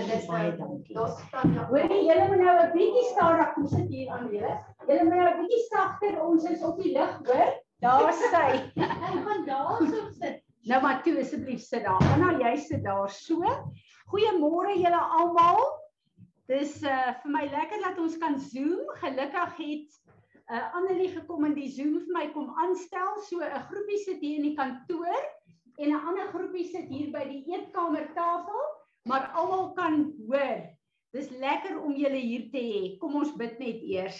dit is baie nou dankie. daar's staan ja. Hoorie, julle moet nou 'n bietjie stadig kom sit hier aan julle. Julle moet nou 'n bietjie sagter, ons is op die lig, hoor? Daar sy. Ek gaan daarso sit. Nou maar toe asseblief sit daar. Anna, jy sit daar so. Goeiemôre julle almal. Dis uh vir my lekker dat ons kan Zoom. Gelukkig het uh Annelie gekom en die Zoom vir my kom aanstel. So 'n groepie sit hier in die kantoor en 'n ander groepie sit hier by die eetkamertafel, maar almal kan hoor. Dis lekker om julle hier te hê. Kom ons bid net eers.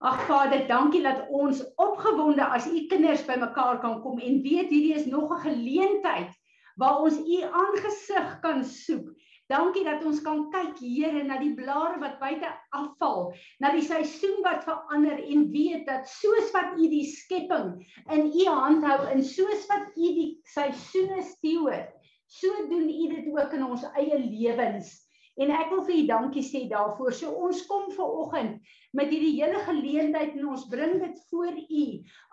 Ag Vader, dankie dat ons opgewonde as u kinders bymekaar kan kom en weet hierdie is nog 'n geleentheid waar ons u aangesig kan soek. Dankie dat ons kan kyk Here na die blare wat buite afval, na die seisoen wat verander en weet dat soos wat u die skepping in u hand hou en soos wat u die seisoene steward, so doen u dit ook in ons eie lewens. En ek wil vir u dankie sê daarvoor. So ons kom ver oggend met hierdie hele geleentheid en ons bring dit voor u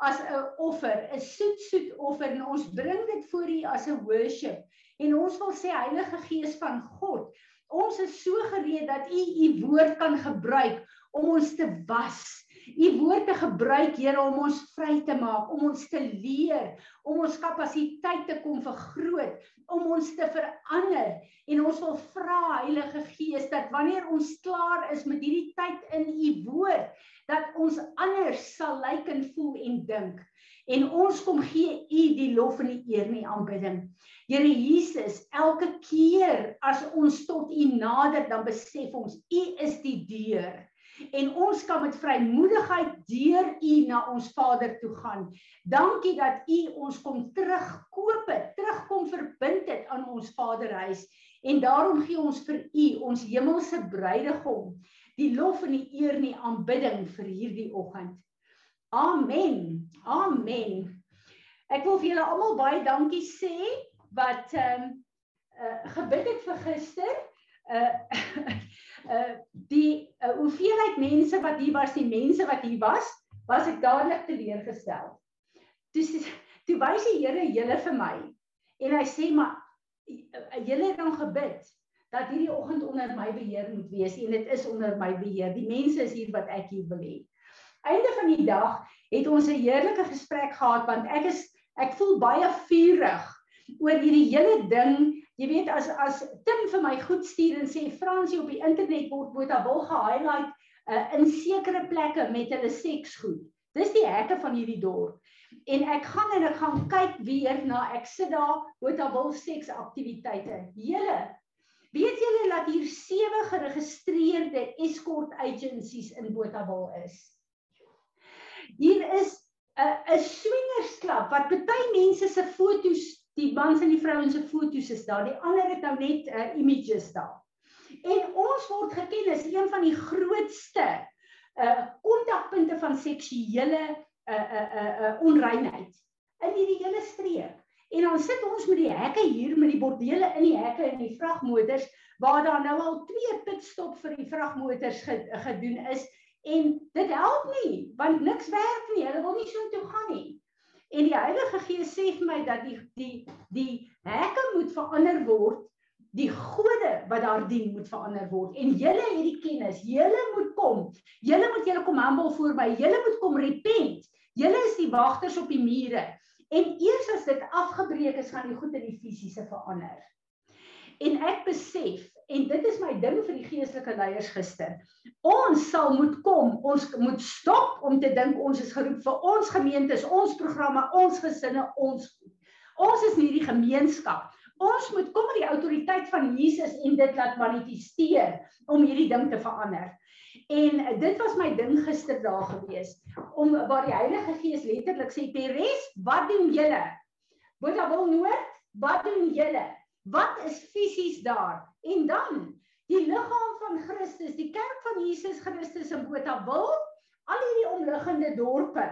as 'n offer, 'n soet soet offer en ons bring dit voor u as 'n worship. En ons wil sê Heilige Gees van God, ons is so gereed dat u u woord kan gebruik om ons te was. U woord te gebruik, Here, om ons vry te maak, om ons te leer, om ons kapasiteit te kom vergroot, om ons te verander. En ons wil vra Heilige Gees dat wanneer ons klaar is met hierdie tyd in u woord, dat ons anders sal lyk en voel en dink. En ons kom gee u die lof en die eer en die aanbidding. Here Jesus, elke keer as ons tot u nader, dan besef ons u is die deur en ons kan met vrymoedigheid deur u na ons Vader toe gaan. Dankie dat u ons kom terugkoop het, terugkom verbind het aan ons Vaderhuis en daarom gee ons vir u ons hemelse bruidegom die lof en die eer en die aanbidding vir hierdie oggend. Amen. Amen. Ek wil vir julle almal baie dankie sê wat ehm um, uh, gebid het vir gister. Uh uh die uh, hoeveelheid mense wat hier was, die mense wat hier was, was ek dadelik teleurgestel. Toe toe wys die Here julle vir my en hy sê maar julle het dan gebid dat hierdie oggend onder my beheer moet wees en dit is onder my beheer. Die mense is hier wat ek hier wil hê. Einde van die dag het ons 'n heerlike gesprek gehad want ek is ek voel baie vurig oor hierdie hele ding Jy weet as as Tim vir my goed stuur en sê Fransie op die internet word Botha wil ge-highlight uh, in sekere plekke met hulle seksgoed. Dis die hekke van hierdie dorp. En ek gaan en ek gaan kyk weer na ek sit daar Botha wil seksaktiwiteite. Julle weet julle dat hier sewe geregistreerde escort agencies in Botawil is. Hier is 'n 'n swingersklub wat baie mense se foto's die mans en die vrouens se foto's is daar. Die ander het nou net uh, images daar. En ons word geken as een van die grootste uh kontakpunte van seksuele uh uh uh, uh onreinheid in hierdie hele streek. En dan sit ons met die hekke hier met die bordele in die hekke en die vragmotors waar daar nou al twee pitstop vir die vragmotors gedoen is en dit help nie want niks werk nie. Hulle wil nie so toe gaan nie. En die Heilige Gees sê vir my dat die die die hekke moet verander word. Die gode wat daar dien moet verander word. En julle het die kennis. Julle moet kom. Julle moet julle kom humble voor my. Julle moet kom repent. Julle is die wagters op die mure. En eers as dit afgebreek is, gaan die goed in die fisiese verander. En ek besef en dit is my ding vir die geestelike leiers gister. Ons sal moet kom, ons moet stop om te dink ons is geroep vir ons gemeentes, ons programme, ons gesinne, ons Ons is nie die gemeenskap. Ons moet kom met die autoriteit van Jesus en dit laat manifesteer om hierdie ding te verander. En dit was my ding gister daar gewees om waar die Heilige Gees letterlik sê Peres, wat doen julle? Boeta wil noord, wat doen julle? Wat is fisies daar? En dan die liggaam van Christus, die kerk van Jesus Christus in Botawil, al hierdie omliggende dorpe.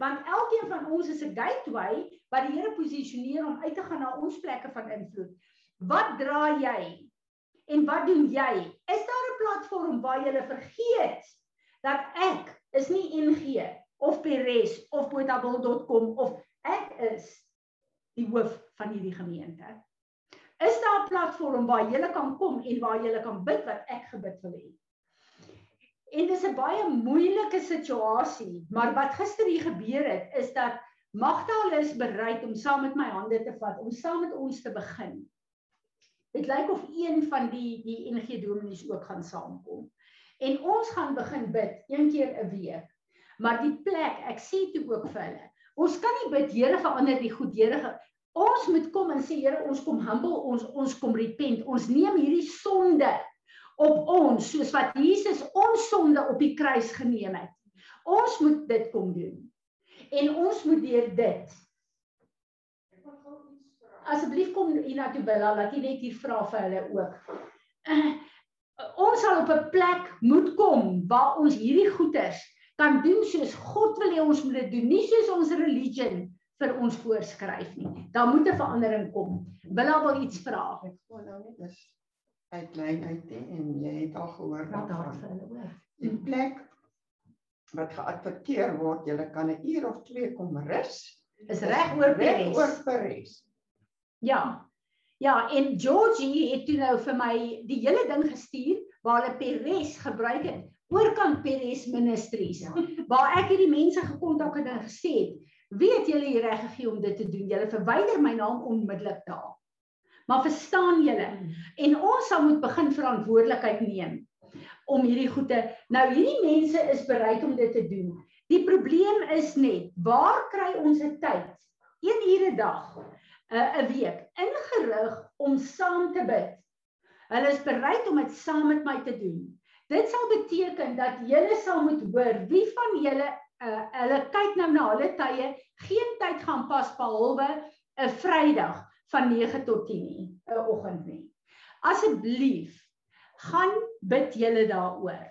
Want elkeen van ons is 'n gateway wat die Here posisioneer om uit te gaan na ons plekke van invloed. Wat dra jy? En wat doen jy? Is daar 'n platform waar jy vergeet dat ek is nie NG of Peres of Botawil.com of ek is die hoof van hierdie gemeente. Is daar 'n platform waar jy kan kom en waar jy kan bid wat ek gebid wil hê? En dis 'n baie moeilike situasie, maar wat gister hier gebeur het is dat Magda is bereid om saam met my hande te vat, om saam met ons te begin. Dit lyk of een van die die NG Dominees ook gaan saamkom. En ons gaan begin bid een keer 'n week. Maar die plek, ek sê toe ook vir hulle, ons kan nie bid Here verander die goed Here. Ons moet kom en sê Here, ons kom humble, ons ons kom repent. Ons neem hierdie sonde op ons soos wat Jesus ons sonde op die kruis geneem het. Ons moet dit kom doen. En ons moet deur dit Asseblief kom hiernatoe Bella, laat jy net hier vra vir hulle ook. Uh, ons sal op 'n plek moet kom waar ons hierdie goeders kan doen soos God wil hê ons moet dit doen, nie soos ons religion vir ons voorskryf nie. Daar moet 'n verandering kom. Bella wil iets vra. Ek wou nou net dis uitlyn uit he, en jy het al gehoor Wat daar vir hulle hoor. Die plek wat geadverteer word, jy kan 'n uur of 2 kom rus. Is reg oor Reg oor Peres. Peres. Ja. Ja, en Georgie het toe nou vir my die hele ding gestuur waar hulle Peres gebruik het. Oorkant Peres Ministries waar ek hierdie mense gekontak het en gesê het, weet julle hier reg gegee om dit te doen. Julle verwyder my naam onmiddellik daar. Maar verstaan julle? En ons sal moet begin verantwoordelikheid neem om hierdie goede. Nou hierdie mense is bereid om dit te doen. Die probleem is net, waar kry ons 'n tyd? 1 uur 'n dag, 'n uh, 'n week ingerig om saam te bid. Hulle is bereid om dit saam met my te doen. Dit sal beteken dat julle sal moet hoor wie van julle uh, hulle kyk nou na hulle tye, geen tyd gaan pas behalwe 'n Vrydag van 9 tot 10 nie, 'n oggend nie. Asseblief, gaan bid julle daaroor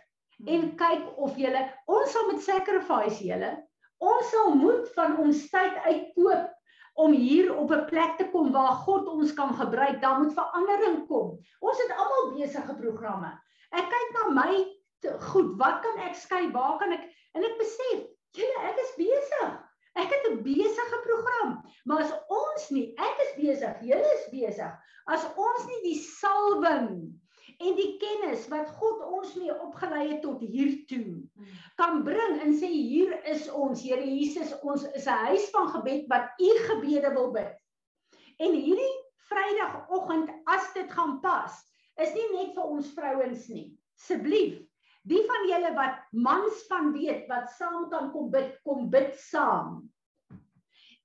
en kyk of julle ons sal met sacrifice julle ons sal moet van ons tyd uitkoop om hier op 'n plek te kom waar God ons kan gebruik. Daar moet verandering kom. Ons het almal besige programme. Ek kyk na my goed, wat kan ek skei? Waar kan ek en ek besef, julle ek is besig. Ek het 'n besige program. Maar as ons nie, ek is besig, julle is besig. As ons nie die salwing en die kennis wat God ons mee opgelei het tot hiertoe kan bring en sê hier is ons Here Jesus ons is 'n huis van gebed wat u gebede wil bid. En hierdie Vrydagoggend as dit gaan pas, is nie net vir ons vrouens nie. Asseblief, die van julle wat mans van weet wat saam kan kom bid, kom bid saam.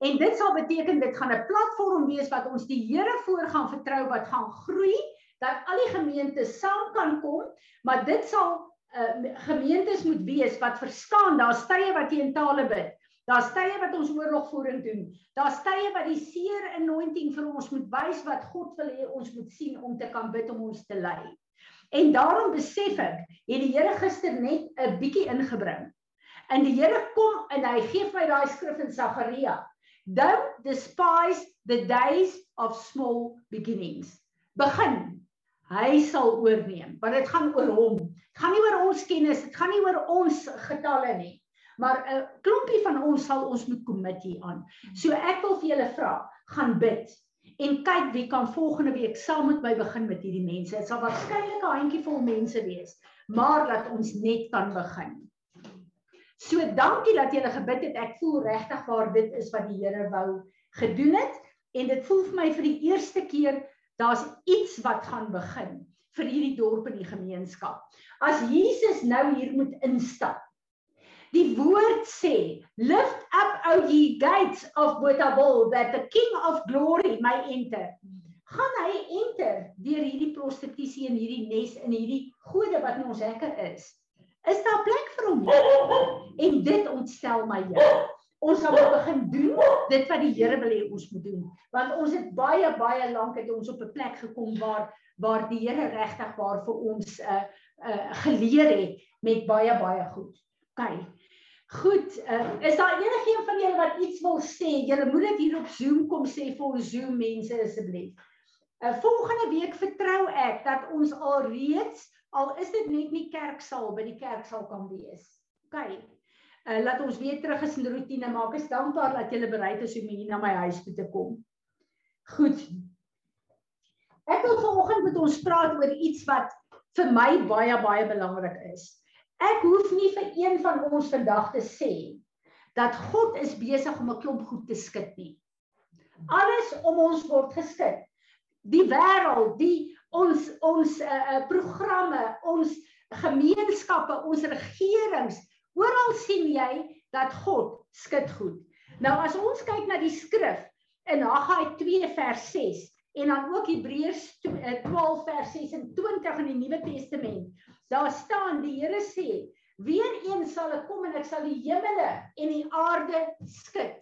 En dit sal beteken dit gaan 'n platform wees wat ons die Here voor gaan vertrou wat gaan groei dat al die gemeentes saam kan kom, maar dit sal uh, gemeentes moet wees wat verstaan daar's tye wat jy in tale bid. Daar's tye wat ons oorlogvoering doen. Daar's tye wat die seer anointing vir ons moet wys wat God wil hê ons moet sien om te kan bid om ons te lei. En daarom besef ek, het die Here gister net 'n bietjie ingebring. En die Here kom en hy gee vir my daai skrif in Sagaria. Don't despise the days of small beginnings. Begin. Hy sal oorneem, want dit gaan oor hom. Dit gaan nie oor ons kennis, dit gaan nie oor ons getalle nie. Maar 'n klompie van ons sal ons moet commit hieraan. So ek wil vir julle vra, gaan bid en kyk wie kan volgende week saam met my begin met hierdie mense. Dit sal waarskynlik 'n handjievol mense wees, maar laat ons net kan begin. So dankie dat julle gebid het. Ek voel regtig waar dit is wat die Here wou gedoen het en dit voel vir my vir die eerste keer daar's iets wat gaan begin vir hierdie dorp en die gemeenskap. As Jesus nou hier moet instap. Die woord sê, lift up o ye gates of Botawil that the king of glory may enter. Gaan hy enter deur hierdie prostitusie en hierdie nes in hierdie gode wat in ons hekke is? Is daar plek vir hom? En dit ontstel my Here. Ons sal begin doen dit wat die Here wil hê ons moet doen. Want ons het baie baie lank het ons op 'n plek gekom waar waar die Here regtig waar vir ons uh uh geleer het met baie baie goed. OK. Goed, uh, is daar enigiemand van julle wat iets wil sê? Julle moet dit hier op Zoom kom sê vir ons Zoom mense asseblief. Uh volgende week vertrou ek dat ons alreeds al is dit net nie kerksaal by die kerksaal kan wees. OK. Uh laat ons weer terug is in die rotine maak. Ek is dankbaar dat julle bereid is om hier na my huis toe te kom. Goed. Ek wil vanoggend met ons praat oor iets wat vir my baie baie belangrik is. Ek hoef nie vir een van ons vandag te sê dat God is besig om 'n klomp goed te skud nie. Alles om ons word geskit. Die wêreld, die ons ons uh, programme, ons gemeenskappe, ons regerings, oral sien jy dat God skud goed. Nou as ons kyk na die skrif in Haggai 2 vers 6 en dan ook Hebreërs 12 vers 26 in die Nuwe Testament. Daar staan die Here sê, weer een sal ek kom en ek sal die hemele en die aarde skud.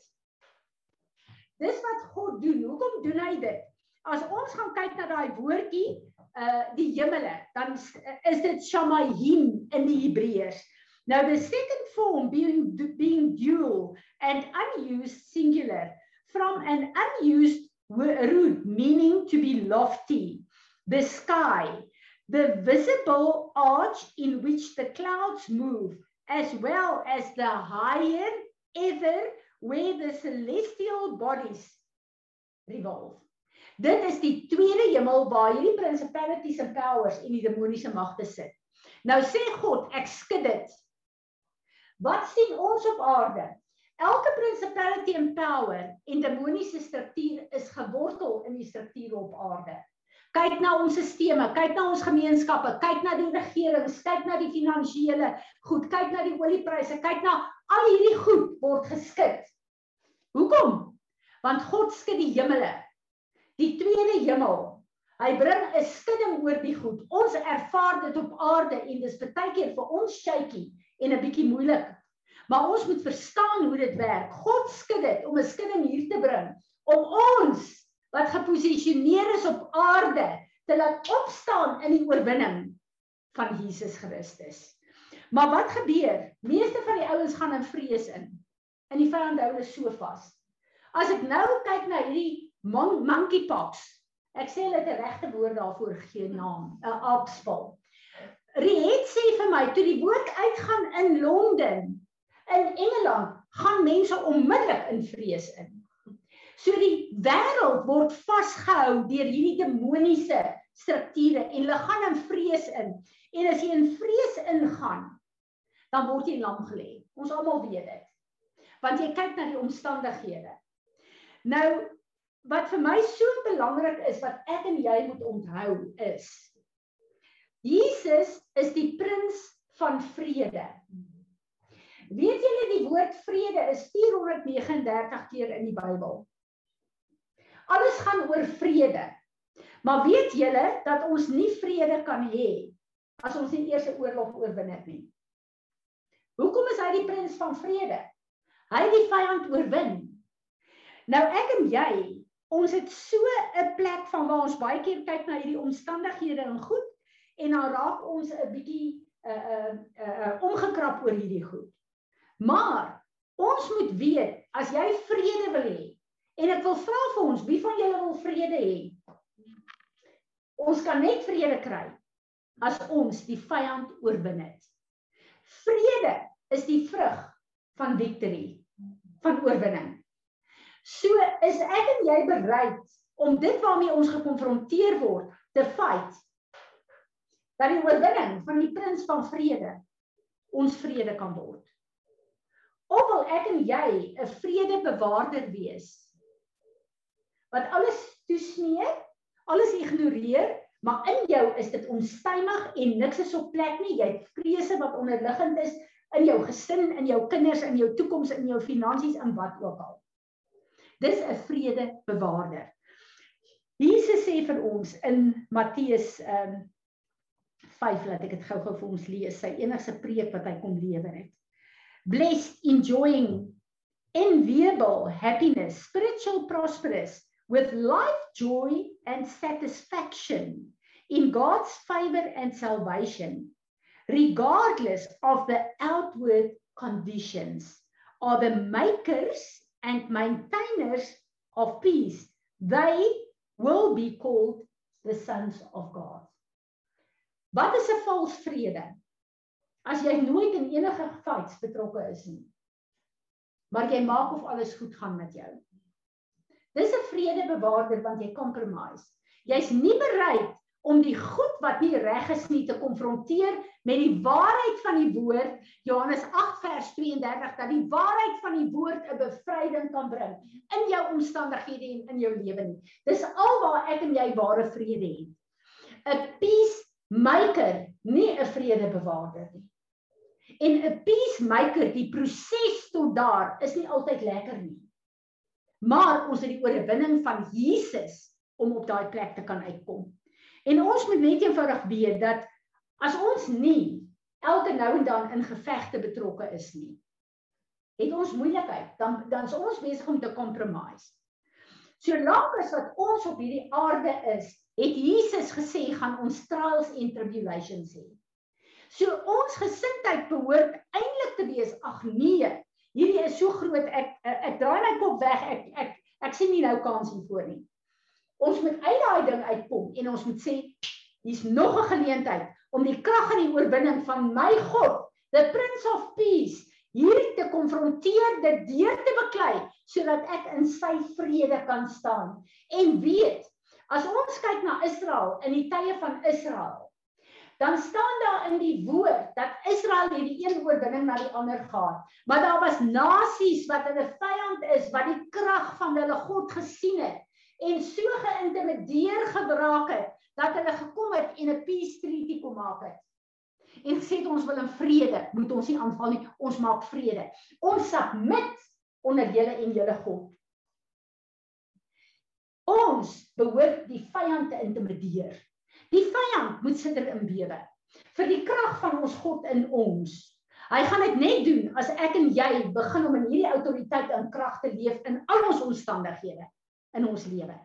Dis wat God doen. Hoekom doen hy dit? As ons gaan kyk na daai woordjie, uh die hemele, dan is dit shamayim in die Hebreërs. Now the second form being being dual and unused singular from an unused root meaning to be lofty, the sky, the visible arch in which the clouds move, as well as the higher ever where the celestial bodies revolve. Dit is die tweede hemel waar hierdie principalities and powers en die demoniese magte sit. Nou sê God, ek skud dit. Wat sien ons op aarde? Elke principality and power en demoniese struktuur is gewortel in die strukture op aarde. Kyk na ons stelsels, kyk na ons gemeenskappe, kyk na die regerings, kyk na die finansiële goed, kyk na die oliepryse, kyk na al hierdie goed word geskit. Hoekom? Want God skud die hemele. Die tweede hemel. Hy bring 'n skudding oor die goed. Ons ervaar dit op aarde en dis baie keer vir ons shaky en 'n bietjie moeilik. Maar ons moet verstaan hoe dit werk. God skud dit om 'n skudding hier te bring om ons wat geposisioneer is op aarde te laat opstaan in die oorwinning van Jesus Christus. Maar wat gebeur? Meeste van die ouens gaan in vrees in. In die vyand hou hulle so vas. As ek nou kyk na hierdie mon monkeypox, ek sê hulle het 'n regte woord daarvoor gegee naam, 'n aapspal. Riet sê vir my toe die woord uitgaan in Londen, in Engeland, gaan mense onmiddellik in vrees in. So die wêreld word vasgehou deur hierdie demoniese strukture en hulle gaan in vrees in. En as jy in vrees ingaan, dan word jy lam gelê. Ons almal weet dit. Want jy kyk na die omstandighede. Nou wat vir my so belangrik is wat ek en jy moet onthou is Jesus is die prins van vrede. Weet julle die woord vrede is 439 keer in die Bybel. Alles gaan oor vrede. Maar weet julle dat ons nie vrede kan hê as ons nie eers 'n oorlog oorwin het nie. Hoekom is hy die prins van vrede? Hy het die vyand oorwin. Nou ek en jy, ons het so 'n plek van waar ons baie keer kyk na hierdie omstandighede en goed en dan raak ons 'n bietjie 'n uh, 'n uh, uh, uh, omgekrap oor hierdie goed. Maar ons moet weet as jy vrede wil hê, En ek wil vra vir ons, wie van julle wil vrede hê? Ons kan net vrede kry as ons die vyand oorwin het. Vrede is die vrug van victory, van oorwinning. So is ek en jy bereid om dit waarmee ons gekonfronteer word te fight. Dat die oorwinning van die prins van vrede ons vrede kan word. Of wil ek en jy 'n vredebewaarder wees wat alles toesmeer, alles ignoreer, maar in jou is dit onstuimig en niks is op plek nie. Jy het vrese wat onderliggend is in jou gesin, in jou kinders, in jou toekoms, in jou finansies en wat ook al. Dis 'n vredebewaarder. Jesus sê vir ons in Matteus ehm um, 5 laat ek dit gou-gou vir ons lees, sy enigste preek wat hy kom lewer het. Blessed enjoying enviable happiness, spiritual prosperous with life joy and satisfaction in God's favor and salvation, regardless of the outward conditions, are the makers and maintainers of peace. They will be called the sons of God. Wat is 'n vals vrede? As jy nooit in enige fights betrokke is nie. Maar jy maak of alles goed gaan met jou. Dis 'n vredebewaarder want jy compromise. Jy's nie bereid om die goed wat nie reg is nie te konfronteer met die waarheid van die woord Johannes 8 vers 32 dat die waarheid van die woord 'n bevryding kan bring in jou omstandighede en in jou lewe nie. Dis alwaar ek en jy ware vrede het. 'n Peacemaker, nie 'n vredebewaarder nie. En 'n peacemaker, die proses tot daar is nie altyd lekker nie. Maar ons het die oorwinning van Jesus om op daai plek te kan uitkom. En ons moet net eenvoudig weet dat as ons nie elke nou en dan in gevegte betrokke is nie, het ons moeilikheid, dan dan is ons besig om te compromise. Solank as wat ons op hierdie aarde is, het Jesus gesê gaan ons trials en tribulations hê. So ons gesindheid behoort eintlik te wees, ag nee, hierdie is so groot ek ek, ek draai my kop weg, ek ek ek sien nie nou kans hiervoor nie. Ons moet uit daai ding uitkom en ons moet sê hier's nog 'n geleentheid om die krag en die oorwinning van my God, the Prince of Peace, hier te konfronteer, dit deur te beklei sodat ek in sy vrede kan staan. En weet, as ons kyk na Israel in die tye van Israel, dan staan daar in die woord dat Israel het die een oorwinning na die ander gehad. Maar daar was nasies wat hulle vyand is, wat die krag van hulle God gesien het en so geïntimideer geraak het dat hulle gekom het en 'n peace treaty kom maak het. En sê ons wil in vrede, moet ons nie aanval nie, ons maak vrede. Ons submit onder julle en julle God. Ons behoort die vyand te intimideer. Die vyand moet sitter in bewe vir die krag van ons God in ons. Hy gaan dit net doen as ek en jy begin om in hierdie autoriteit en krag te leef in al ons omstandighede in ons lewe.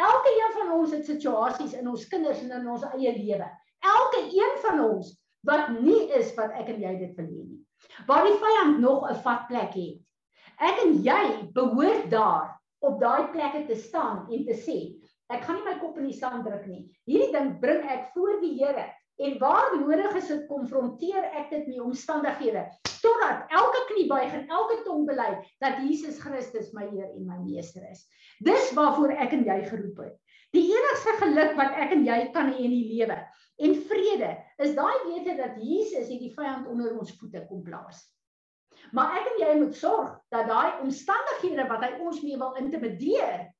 Elke een van ons het situasies in ons kinders en in ons eie lewe. Elke een van ons wat nie is wat ek en jy dit wil hê nie. Waar die vyand nog 'n vatplek het. Ek en jy behoort daar op daai plekke te staan en te sê, ek gaan nie my kop in die sand druk nie. Hierdie ding bring ek voor die Here en waar nodig is dit konfronteer ek dit met omstandighede totdat elke knie buig en elke tong bely dat Jesus Christus my Heer en my Meester is. Dis waarvoor ek en jy geroep het. Die enigste geluk wat ek en jy kan hê in die lewe en vrede is daai wete dat Jesus hierdie vyand onder ons voete kom plaas. Maar ek en jy moet sorg dat daai omstandighede wat hy ons mee wil intimideer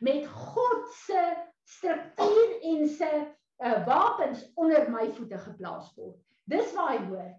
met God se struktuur en se uh, wapens onder my voete geplaas word. Dis waar hy hoor.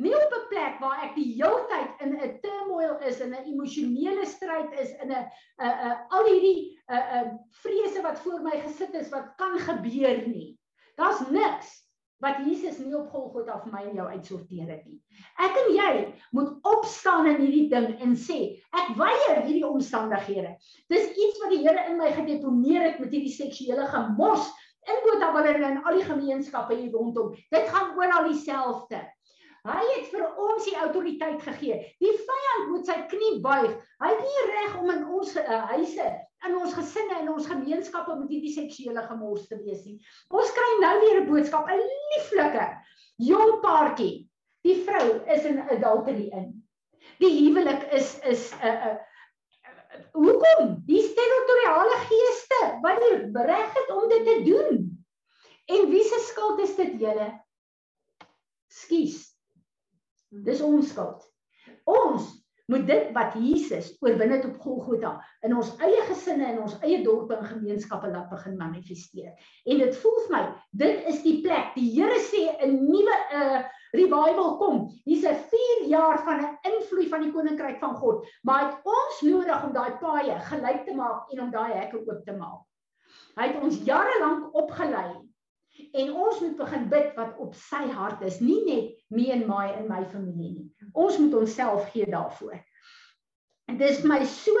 Nie op 'n plek waar ek die heeltyd in 'n turmoil is en 'n emosionele stryd is in 'n 'n 'n al hierdie 'n uh, 'n uh, vrese wat voor my gesit is wat kan gebeur nie. Daar's niks wat Jesus nie op Golgotha vir my en jou uitsorteer het nie. Ek en jy moet opstaan in hierdie ding en sê, ek weier hierdie omstandighede. Dis iets wat die Here in my gedeponeer het met hierdie seksuele gemors in Botaballe en al die gemeenskappe hier rondom. Dit gaan oral dieselfde. Hy het vir ons die autoriteit gegee. Die vyand moet sy knie buig. Hy het nie reg om in ons uh, huise, in ons gesinne en ons gemeenskappe met hierdie seksuele gemors te wees nie. Ons kry nou weer 'n boodskap, 'n lieflike jong paartjie. Die vrou is in adultery in. Die huwelik is is 'n uh, uh, Hoekom? Die territoriale geeste wat die reg het om dit te doen. En wie se skuld is dit julle? Skus. Dis ons skuld. Ons moet dit wat Jesus oorwin het op Golgotha in ons eie gesinne en ons eie dorpe en gemeenskappe laat begin manifesteer. En dit voel vir my, dit is die plek. Die Here sê 'n nuwe 'n uh, eh, revival kom. Hier's 'n 4 jaar van 'n invloed van die koninkryk van God, maar het ons nodig om daai paaie gelyk te maak en om daai hekke oop te maak. Hy het ons jare lank opgelei en ons moet begin bid wat op sy hart is, nie net me en my in my familie nie. Ons moet onsself gee daarvoor. En dit is my so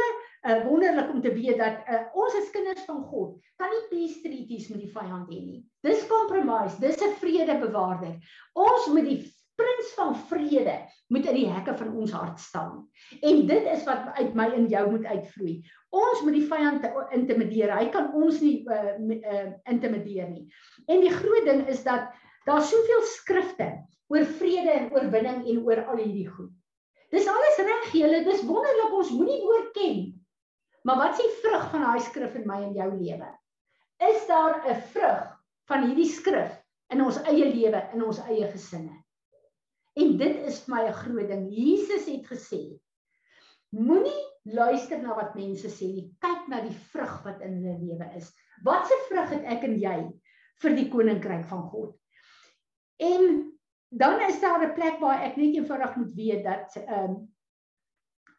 uh, wonderlik om te weet dat uh, ons as kinders van God kan nie peace treaties met die vyand hê nie. Dis compromise, dis 'n vredebewaarder. Ons moet die prins van vrede moet in die hekke van ons hart staan. En dit is wat uit my en jou moet uitvloei. Ons moet die vyand intimideer. Hy kan ons nie uh, uh, intimideer nie. En die groot ding is dat daar soveel skrifte oor vrede en oorwinning en oor al hierdie goed. Dis alles reg, julle, dis wonderlik ons moenie woord ken. Maar wat is die vrug van daai skrif in my en jou lewe? is daar 'n vrug van hierdie skrif in ons eie lewe, in ons eie gesinne. En dit is vir my 'n groot ding. Jesus het gesê: Moenie luister na wat mense sê nie. Kyk na die vrug wat in hulle lewe is. Wat se vrug het ek en jy vir die koninkryk van God? En dan is daar 'n plek waar ek net eenvoudig moet weet dat ehm um,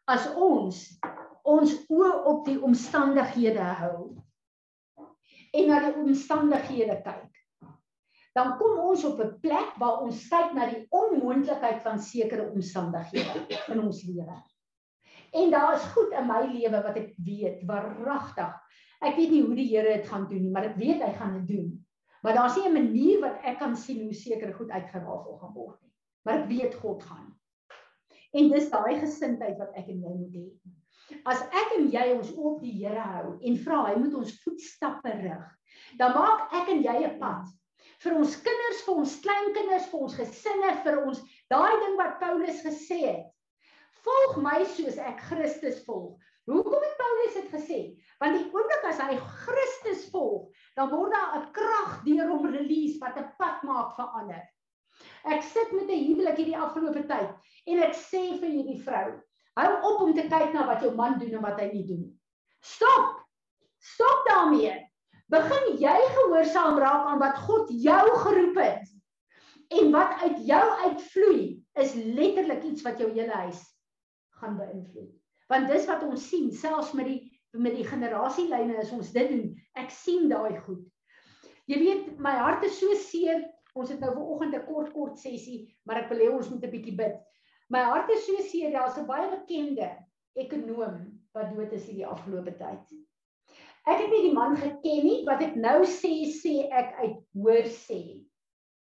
as ons ons oë op die omstandighede hou en na die omstandighede kyk. Dan kom ons op 'n plek waar ons kyk na die onmoontlikheid van sekere omstandighede in ons lewe. En daar is goed in my lewe wat ek weet, waaragtig. Ek weet nie hoe die Here dit gaan doen nie, maar ek weet hy gaan dit doen. Maar daar's nie 'n manier wat ek kan sien hoe sekere goed uitgerafel gaan word nie. Maar ek weet God gaan. En dis daai gesindheid wat ek en jy moet hê. As ek en jy ons op die Here hou en vra hy moet ons voetstappe rig, dan maak ek en jy 'n pad vir ons kinders, vir ons kleinkinders, vir ons gesinne, vir ons daai ding wat Paulus gesê het. Volg my soos ek Christus volg. Hoekom het Paulus dit gesê? Want die oomblik as hy Christus volg, dan word daar 'n krag deur hom release wat 'n pad maak vir ander. Ek sit met 'n huwelik hierdie afgelope tyd en ek sê vir hierdie vrou, Hou op om te kyk na wat jou man doen en wat hy nie doen nie. Stop. Stop daarmee. Begin jy gehoorsaam raak aan wat God jou geroep het. En wat uit jou uitvloei is letterlik iets wat jou hele huis gaan beïnvloed. Want dis wat ons sien, selfs met die met die generasielyne as ons dit doen, ek sien daai goed. Jy weet, my hart is so seer. Ons het nou vanoggend 'n kort kort sessie, maar ek wil hê ons moet 'n bietjie bid. My hart is so seer, daar's 'n baie bekende ekonom wat dood is hierdie afgelope tyd. Ek het nie die man geken nie, wat ek nou sê sê ek uit hoor sê.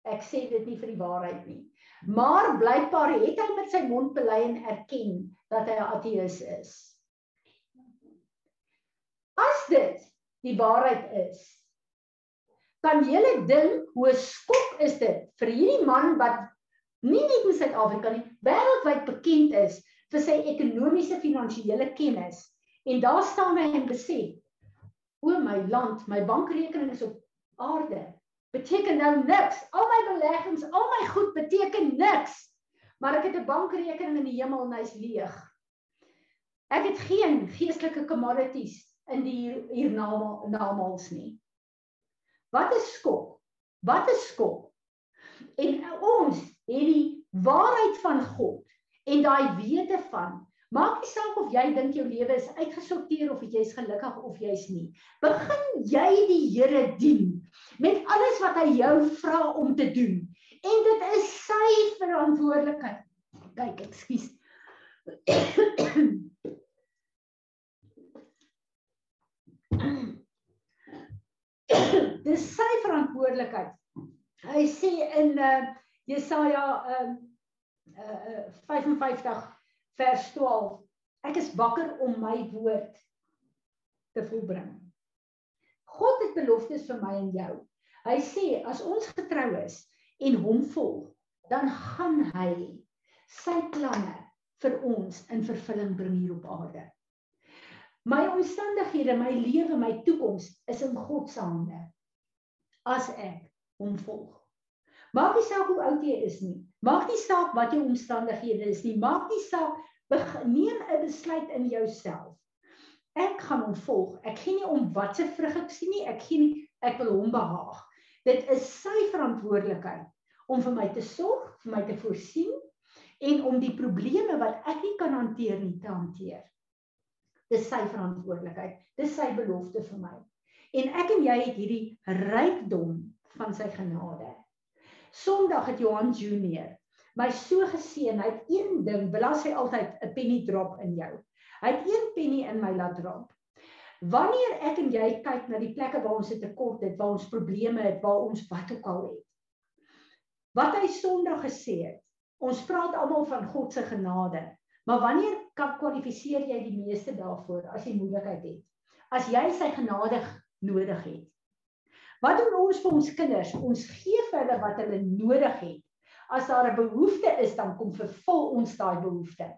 Ek sê dit nie vir die waarheid nie. Maar blykbaar het hy met sy mond bely en erken dat hy 'n ateïs is. As dit die waarheid is, kan jy dink hoe skok is dit vir hierdie man wat nie net in Suid-Afrika nie, wêreldwyd bekend is vir sy ekonomiese finansiële kennis. En daar staan hy en besef: "O my land, my bankrekening is op aarde. Beteken nou niks. Al my beleggings, al my goed beteken niks. Maar ek het 'n bankrekening in die hemel en hy's leeg. Ek het geen geestelike commodities in die hiernamaals nie. Wat 'n skok. Wat 'n skok. En ons het die waarheid van God en daai wete van maak nie saak of jy dink jou lewe is uitgesorteer of jy's gelukkig of jy's nie. Begin jy die Here dien met alles wat hy jou vra om te doen. En dit is sy verantwoordelikheid. Kyk, ekskuus. Dis sy verantwoordelikheid. Hy sê in uh Jesaja uh, uh, 55 vers 12. Ek is wakker om my woord te volbring. God het beloftes vir my en jou. Hy sê as ons getrou is en hom volg, dan gaan hy sy planne vir ons in vervulling bring hier op aarde. My omstandighede, my lewe, my toekoms is in God se hande as ek hom volg. Maak nie saak hoe oud jy is nie. Maak nie saak wat jou omstandighede is nie. Maak nie saak neem 'n besluit in jouself. Ek gaan hom volg. Ek gee nie om wat se vrug ek sien nie. Ek gee nie ek wil hom behaag. Dit is sy verantwoordelikheid om vir my te sorg, vir my te voorsien en om die probleme wat ek nie kan hanteer nie te hanteer. Dis sy verantwoordelikheid. Dis sy belofte vir my. En ek en jy het hierdie rykdom van sy genade. Sondag het Johan Junior my so geseën. Hy het een ding, belas hy altyd 'n penny drop in jou. Hy het een penny in my laat drop. Wanneer ek en jy kyk na die plekke waar ons 'n tekort het, waar ons probleme het, waar ons wat ook al het. Wat hy Sondag gesê het, ons praat almal van God se genade, maar wanneer kan kwalifiseer jy die meeste daarvoor as jy moeilikheid het? As jy sy genade nodig het. Wat doen ons vir ons kinders? Ons gee vir hulle wat hulle nodig het. As daar 'n behoefte is, dan kom vervul ons daai behoefte.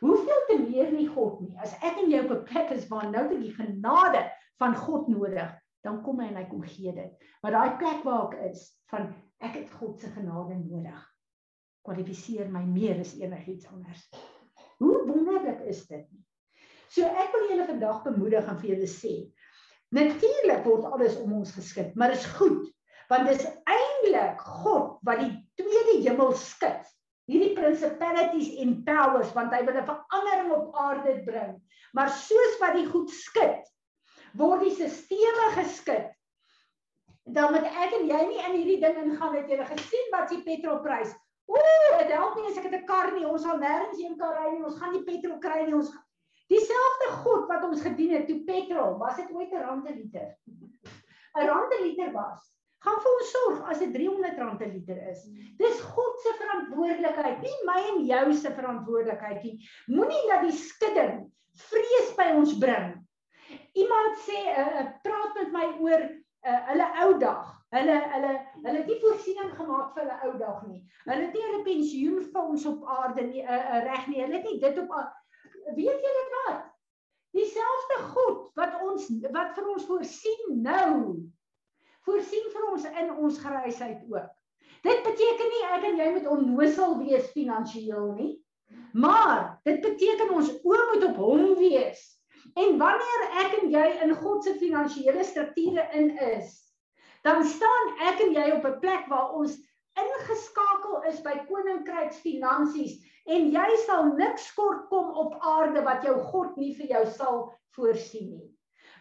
Hoeveel te meer nie God nie. As ek en jy op 'n plek is waar nou die genade van God nodig, dan kom hy en hy kom gee dit. Maar daai plek waar ek is van ek het God se genade nodig kwalifiseer my meer as enigiets anders. Hoe wonderlik is dit nie? So ek wil julle vandag bemoedig en vir julle sê, natuurlik word alles om ons geskit, maar is goed, want dis eintlik God wat die tweede hemel skud. Hierdie principalities en powers want hy wil 'n verandering op aarde bring. Maar soos wat die goed skud, word die stelsels geskit. Dan moet ek en jy nie in hierdie ding ingaan het jy gesien wat die petrolprys. Ooh, dit help nie as ek 'n kar nie, ons sal nêrens heen kan ry nie, ons gaan nie petrol kry nie, ons Dieselfde God wat ons gedien het toe petrol, was dit ooit 'n rand per liter? 'n Rand per liter was. Gaan vir ons sorg as dit 300 rand per liter is. Dis God se verantwoordelikheid, nie my en jou se verantwoordelikheid nie. Moenie dat die skudding vrees by ons bring. Iemand sê uh, praat met my oor uh, hulle ou dag. Hulle hulle hulle het nie voorsiening gemaak vir hulle ou dag nie. Hulle het nie 'n pensioenfonds op aarde nie uh, uh, reg nie. Hulle het nie dit op aarde weet julle wat? Dieselfde God wat ons wat vir ons voorsien nou. Voorsien vir ons in ons grysheid ook. Dit beteken nie ek en jy moet onnosel wees finansiëel nie. Maar dit beteken ons oë moet op hom wees. En wanneer ek en jy in God se finansiële strukture in is, dan staan ek en jy op 'n plek waar ons ingeskakel is by koninkryksfinansies en jy sal niks kort kom op aarde wat jou God nie vir jou sal voorsien nie.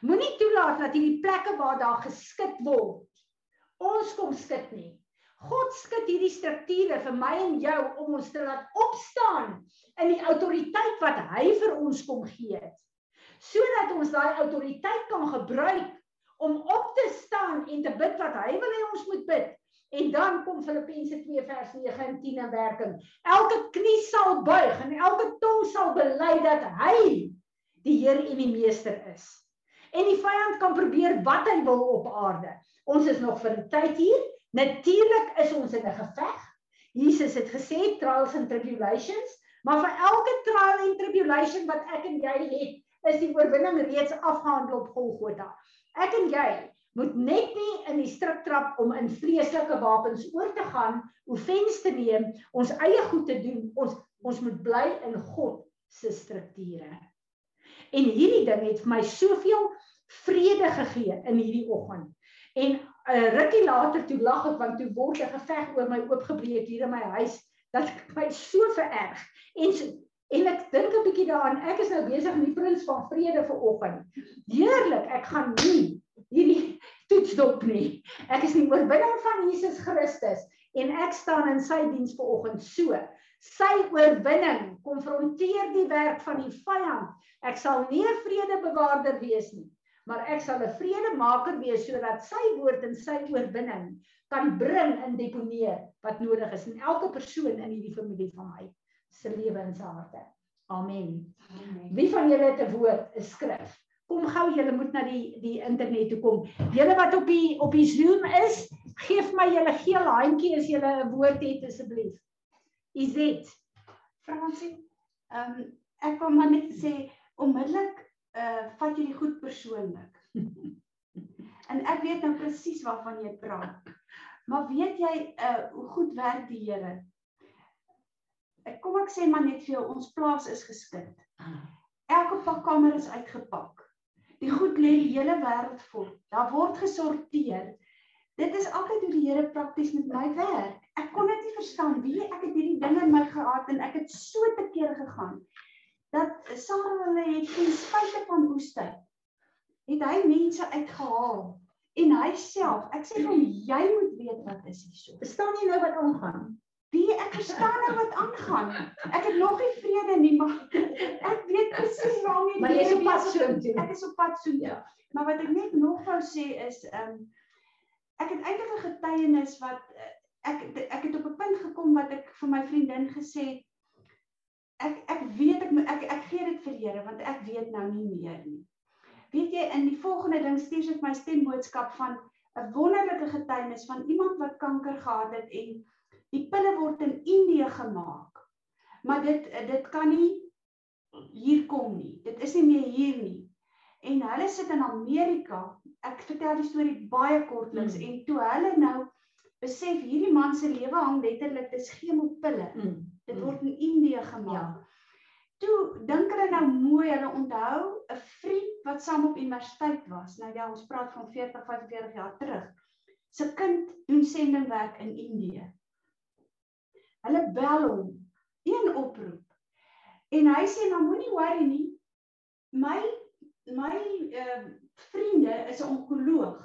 Moenie toelaat dat hierdie plekke waar daar geskit word ons kom skit nie. God skit hierdie strukture vir my en jou om ons te laat opstaan in die autoriteit wat hy vir ons kom gee het. Sodat ons daai autoriteit kan gebruik om op te staan en te bid wat hy wil hê ons moet bid En dan kom Filippense 2 vers 9 en 10 in werking. Elke knie sal buig en elke tong sal bely dat hy die Heer en die meester is. En die vyand kan probeer wat hy wil op aarde. Ons is nog vir 'n tyd hier. Natuurlik is ons in 'n geveg. Jesus het gesê trials and tribulations, maar vir elke trial en tribulation wat ek en jy het, is die oorwinning reeds afgehandel op Golgotha. Ek en jy moet net nie in die strik trap om in vreeslike wapens oor te gaan, offens te neem, ons eie goed te doen. Ons ons moet bly in God se strukture. En hierdie ding het vir my soveel vrede gegee in hierdie oggend. En 'n uh, eh, rukkie later toe lag ek want toe word 'n geveg oor my oopgebreek hier in my huis dat ek my so vererg. En en ek dink 'n bietjie daaraan, ek is nou besig met die prins van vrede vir oggend. Heerlik, ek gaan nie hierdie toetsdop nie. Ek is die oorwinning van Jesus Christus en ek staan in sy diens vanoggend so. Sy oorwinning konfronteer die werk van die vyand. Ek sal nie 'n vredebewaarder wees nie, maar ek sal 'n vredemaker wees sodat sy woord en sy oorwinning kan bring in deponeer wat nodig is in elke persoon in hierdie familie van my se lewe en se harte. Amen. Amen. Wie van julle het 'n woord, 'n skrif? Kom gou julle moet na die die internet toe kom. Julle wat op die op die Zoom is, gee vir my julle geel handjie as julle 'n woord het asseblief. Izet. Fransie, ehm um, ek wil maar net sê onmiddellik uh vat jy die goed persoonlik. en ek weet nou presies waarvan jy praat. Maar weet jy uh hoe goed werk die Here? Ek kom ek sê maar net vir jou, ons plaas is geskit. Ah. Elke pakkamer is uitgepak. Die goed lê die hele wêreld vol. Daar word gesorteer. Dit is altyd hoe die Here prakties met my werk. Ek kon dit nie verstaan wie ek het hierdie dinge in my gehad en ek het so te keer gegaan dat Sarah hulle het ten spyte van woestyn het hy mense uitgehaal en hy self ek sê hom jy moet weet wat is hierso. Verstaan jy nou wat aangaan? Wie ek verstaan nou wat aangaan. Ek het nog nie vrede nie, maar ek weet presies waarmee jy Maar jy is op pad so toe. Ek is op pad so. Ja. Maar wat ek net nog wou sê is ehm um, ek het eintlik 'n getuienis wat eh, ek ek het op 'n punt gekom wat ek vir my vriendin gesê ek ek weet ek ek ek gee dit vir Here want ek weet nou nie meer nie. Weet jy in die volgende ding stuur sy my stemboodskap van 'n wonderlike getuienis van iemand wat kanker gehad het en Die pille word in Indië gemaak. Maar dit dit kan nie hier kom nie. Dit is nie meer hier nie. En hulle sit in Amerika ek vertel die storie baie kortliks Mm. en toe hulle nou besef hierdie man se lewe hang letterlik dis chemopille. Mm. Dit Mm. word in Indië gemaak. Ja. Toe dink hulle nou mooi, hulle onthou 'n vriend wat saam op universiteit was. Nou ja, ons praat van 40, 45 jaar terug. Sy kind doen sendingwerk in Indië. Hulle bel hom, een oproep. En hy sê nou moenie worry nie. My my uh, vriende is 'n onkoloog.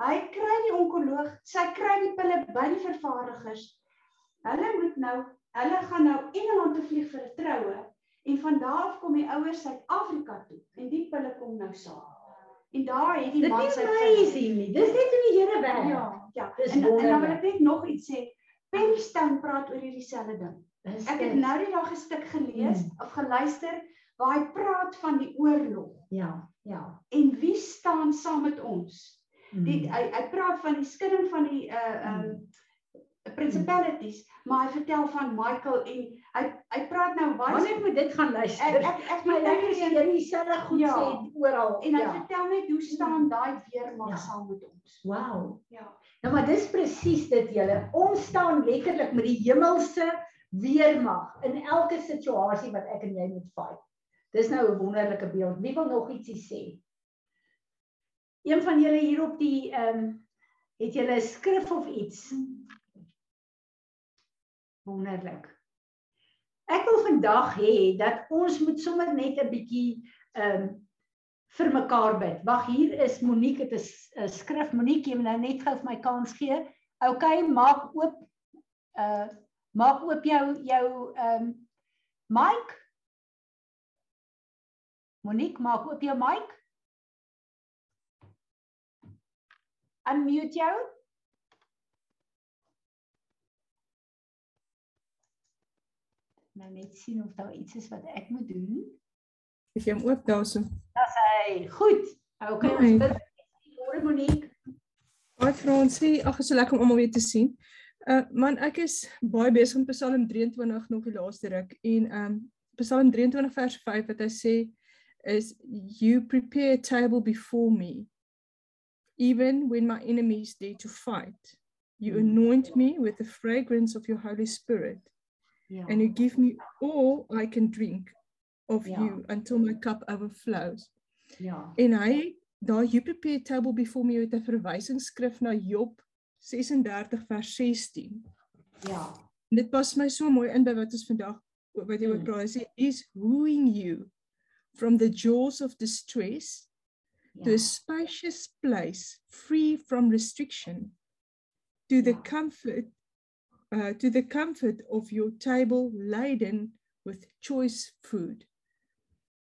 Hy kry die onkoloog, sy kry die pille by die vervaardigers. Hulle moet nou, hulle gaan nou Engeland toe vlieg vir 'n troue en van daar af kom die ouers Suid-Afrika toe en die pille kom nou saam. En daar het die Dit man is sy amazing nie. Dis net hoe die Here werk. Ja, ja. Dis En, en dan wil ek net nog iets sê. Penstone praat oor hierdie selfde ding. Ek het nou die dag 'n stuk gelees Mm. of geluister waar hy praat van die oorlog Ja, ja. en wie staan saam met ons. Die Mm. hy hy praat van die skudding van die uh um principalities, maar hy vertel van Michael en hy hy praat nou baie Wanneer moet dit gaan ek luister? ek ek My moet een- jy dieselfde goed Ja. sê oral. en hy ja. vertel net hoe staan daai weermag Ja. saam met ons. Wow. Ja. Nou maar dis presies dit julle. Ons staan letterlik met die hemelse weermag in elke situasie wat ek en jy moet fight. Dis nou 'n wonderlike beeld. Wie wil nog ietsie sê? Een van julle hier op die ehm um, het julle 'n skrif of iets? Wonderlik. Ek wil vandag hê dat ons moet sommer net 'n bietjie ehm um, vir mekaar bid. Wag, hier is Monique het 'n s- 'n skrif. Monique, jy moet nou net gou vir my kans gee. OK, maak oop uh maak oop jou jou ehm um, mic. Monique, maak oop jou mic. Unmute jou. Nou net sien of daar iets is wat ek moet doen. Ek jy hom oop daarso. Hey, goed. OK, ons Right. bid. Môre Monique. Hi Fransie, ag, is so lekker om almal weer te sien. Uh man, ek is baie besig met Psalm 23 nog die laaste ruk en um Psalm 23 vers 5 wat hy sê is you prepare a table before me even when my enemies dare to fight. You Mm. anoint me with the fragrance of your Holy Spirit Ja. and you give me all I can drink of Ja. you until my cup overflows. ja. En hy you prepare table before me met 'n verwysingskrif na Job 36 vers 16. Ja. En dit pas my so mooi in by wat ons vandag wat jy oor Mm. praat. Hy sê is wooing you from the jaws of distress to a spacious place free from restriction to the comfort uh, to the comfort of your table laden with choice food.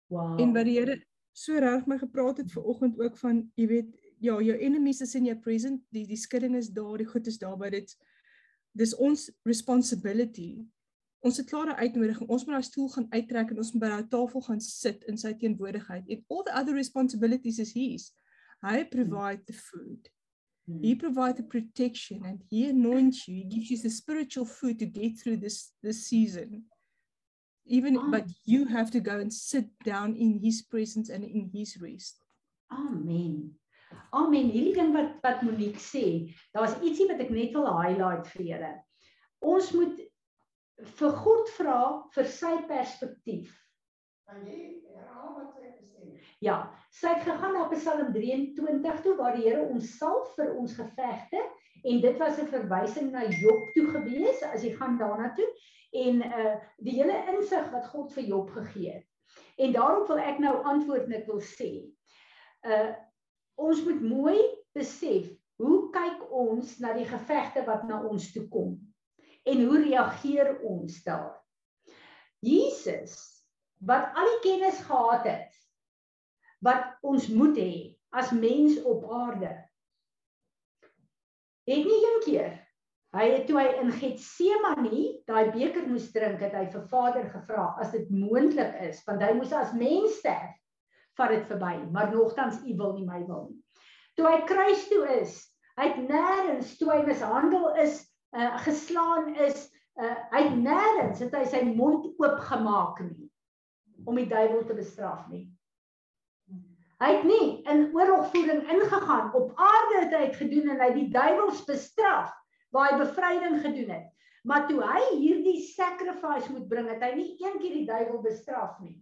Wow. En wat die Here so reg my gepraat het ver oggend ook van, jy weet, ja, jou enemies is in jou present, die die skudding is daar, die goed is daar, maar dit dis ons responsibility. Ons het klare uitnodiging. Ons moet daai stoel gaan uittrek en ons moet by daai tafel gaan sit in sy teenwoordigheid. And all the other responsibilities is his. Hy provide the food. Hmm. He provides the protection and he anoints you. He gives you the spiritual food to get through this this season. Even Ah. but you have to go and sit down in his presence and in his rest. Amen. Amen. Hierdie ding wat wat Monique sê, daar's ietsie wat ek net wil highlight vir julle. Ons moet vir God vra vir sy perspektief. Kan jy herhaal wat sy gesê het? Ja, sy het gegaan na Psalm 23 toe waar die Here ons salf vir ons gevegte en dit was 'n verwysing na Job toe gewees as jy gaan daarna toe en uh die hele insig wat God vir Job gegee het. En daarop wil ek nou antwoord en ek wil sê uh ons moet mooi besef hoe kyk ons na die gevegte wat na ons toe kom en hoe reageer ons daar. Jesus wat al die kennis gehad het wat ons moet hê as mens op aarde. Het nie een keer hy het toe hy in Getsemane daai beker moes drink het hy vir Vader gevra as dit moontlik is want hy moes as mens sterf vat dit verby maar nogtans u wil nie my wil nie. Toe hy kruis toe is, hy het nêrens toe hy mishandel is, uh, geslaan is, uh, hy het nêrens het hy sy mond oop gemaak nie om die duiwel te bestraf nie. Hy het nie in oorlogvoering ingegaan. Op aarde het hy dit gedoen en hy die duiwels bestraf waar hy bevryding gedoen het. Maar toe hy hierdie sacrifice moet bring, het hy nie een keer die duiwel bestraf nie.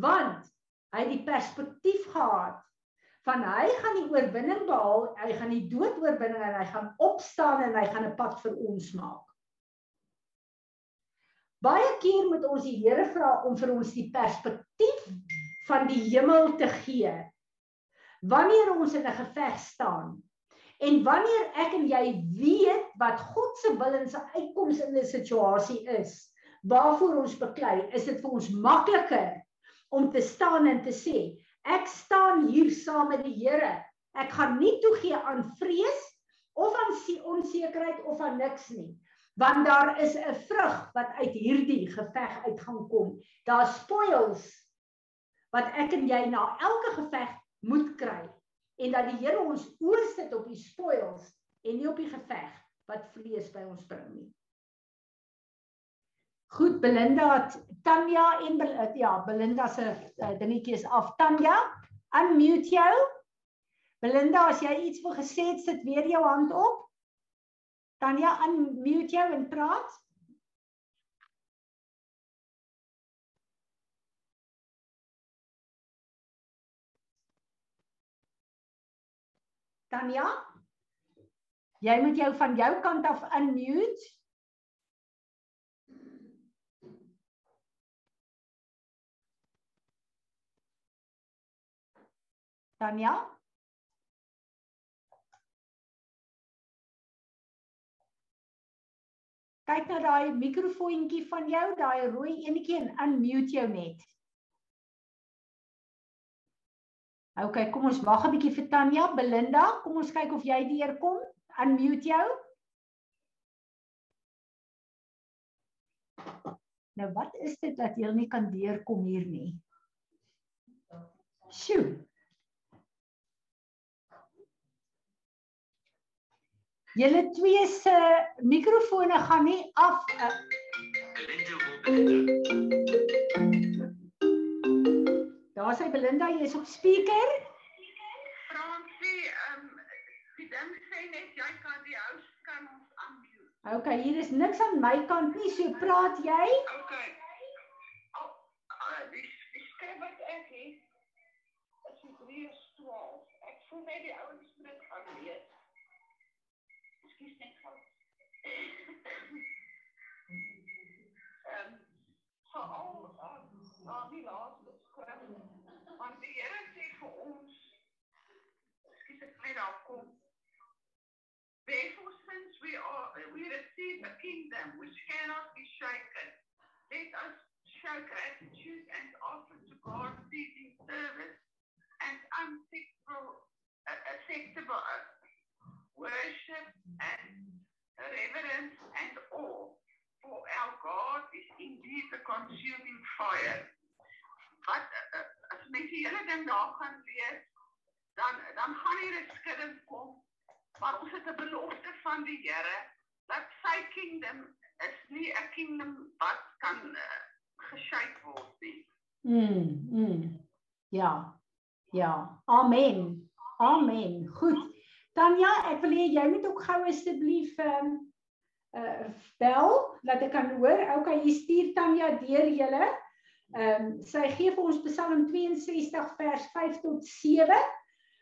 Want hy het die perspektief gehad van hy gaan die oorwinning behaal, hy gaan die dood oorwinning en hy gaan opstaan en hy gaan 'n pad vir ons maak. Baie keer moet ons die Here vra om vir ons die perspektief van die hemel te gee. Wanneer ons in 'n geveg staan en wanneer ek en jy weet wat God se wil en sy uitkoms in 'n situasie is, waarvoor ons beklei, is dit vir ons makliker om te staan en te sê, ek staan hier saam met die Here. Ek gaan nie toegee aan vrees of aan onsekerheid of aan niks nie want daar is 'n vrug wat uit hierdie geveg uit gaan kom. Daar's spoils wat ek en jy na elke geveg moet kry en dat die Here ons oorsit op die spoils en nie op die geveg wat vlees by ons bring nie. Goed Belinda, Tanya en Bel ja, Belinda se uh, dingetjie is af. Tanya, unmute jou. Belinda, as jy iets wil gesê sit weer jou hand op. Tanya, unmute jou en praat. Tanya? Jy moet jou van jou kant af unmute. Tanya? Kyk na daai mikrofoontjie van jou, daai rooi enetjie en unmute jou net. OK, kom ons wag 'n bietjie vir Tanya, Belinda, kom ons kyk of jy deurkom. Unmute jou. Nou wat is dit dat jy nie kan deurkom hier nie? Sjoe. Julle twee se mikrofone gaan nie af. Uh... Daar sê Belinda, jy is op speaker. Fransie, ehm um, die ding sê net jy kan die house kan ons aanbied. Okay, hier is niks aan my kant nie, so praat jy? Okay. Oh, uh, die die stem wat ek het. Is die 312. Ek voel net die ouens moet gaan weet. Ekskuus net gou. Ehm um, so al al die laaste skrif Want die Here sê vir ons Skiet ek net daar kom. Therefore since we are we receive a kingdom which cannot be shaken. Let us show gratitude and offer to God pleasing service and unacceptable uh, acceptable uh, worship and reverence and awe. For our God is indeed a consuming fire. Wat uh, as mens die hele ding daar gaan lees, dan dan gaan hier 'n skudding kom. Maar ons het 'n belofte van die Here dat sy kingdom is nie 'n kingdom wat kan uh, geshake word nie. Mm, mm. Ja. Ja. Amen. Amen. Goed. Tanya, ek wil hê jy moet ook gou asseblief ehm um, uh bel dat ek kan hoor. Okay, jy stuur Tanya deur julle. Ehm um, sy gee vir ons Psalm 62 vers 5 tot 7.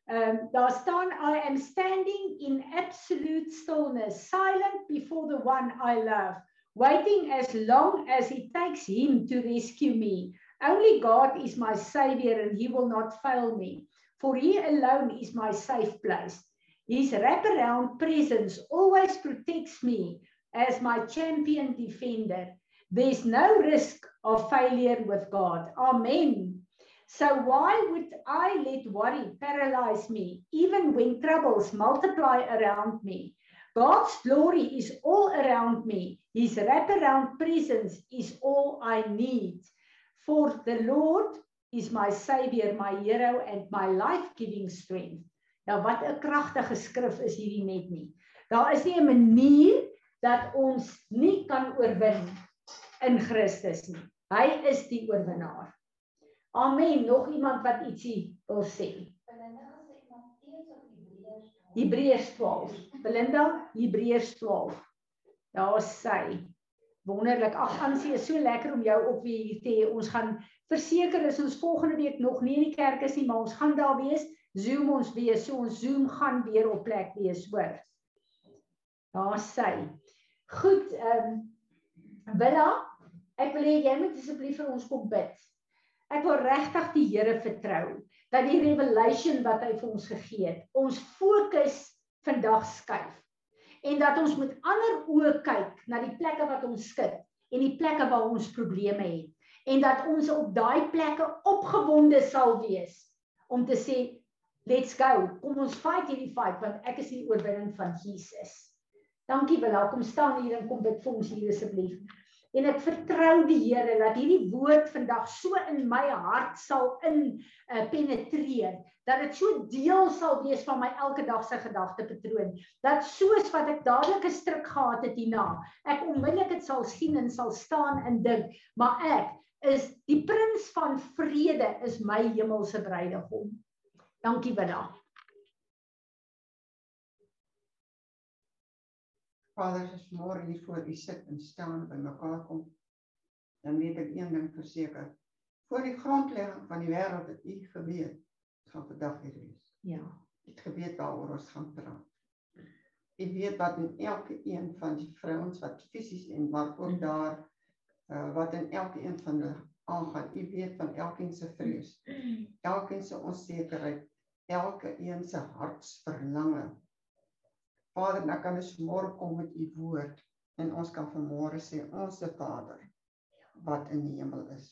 Ehm um, daar staan I am standing in absolute stillness, silent before the one I love, waiting as long as it takes him to rescue me. Only God is my savior and he will not fail me, for he alone is my safe place. His wraparound presence always protects me as my champion defender. There's no risk of failure with God. Amen. So why would I let worry paralyze me, even when troubles multiply around me? God's glory is all around me. His wraparound presence is all I need. For the Lord is my savior, my hero and my life-giving strength. Nou wat 'n kragtige skrif is hierdie net nie. Daar is nie 'n manier dat ons nie kan oorwin in Christus nie. Hy is die oorwinnaar. Amen. Nog iemand wat ietsie wil sê? Hebreërs 12. Belinda, Hebreërs 12. Daar's sy. Wonderlik. Ag, Ansie, is so lekker om jou op weer hier te hê. Ons gaan verseker is ons volgende week nog nie in die kerk is nie, maar ons gaan daar wees. Zoom ons wees. So ons Zoom gaan weer op plek wees, hoor. Daar's sy. Goed, ehm um, Willa, ek wil hê jy moet asseblief vir ons kom bid. Ek wil regtig die Here vertrou dat die revelation wat hy vir ons gegee het, ons fokus vandag skuif en dat ons met ander oë kyk na die plekke wat ons skit en die plekke waar ons probleme het en dat ons op daai plekke opgewonde sal wees om te sê let's go kom ons fight hierdie fight want ek is die oorwinning van Jesus. Dankie Willa, kom staan hier en kom bid vir ons hier asseblief. En ek vertrou die Here dat hierdie woord vandag so in my hart sal in uh, penetreer dat dit so deel sal wees van my elke dag se gedagtepatroon dat soos wat ek dadelik 'n stryk gehad het hierna ek onmiddellik dit sal sien en sal staan en dink maar ek is die prins van vrede is my hemelse bruidegom. Dankie Willa Vader, as môre hier voor U sit en staan by mekaar kom, dan weet ek een ding verseker. Voor die grondlegging van die wêreld het U geweet gaan vandag hier wees. ja U het geweet waaroor ons gaan praat. U weet wat in elke een van die vrouens wat fisies en maar ook Mhm. daar uh, wat in elke een van hulle aangaan. U weet van elkeen se vrees, elkeen se onsekerheid, elke een se hartsverlange. Vader, nou kan ons môre kom met u woord en ons kan vanmôre sê ons Vader wat in die hemel is.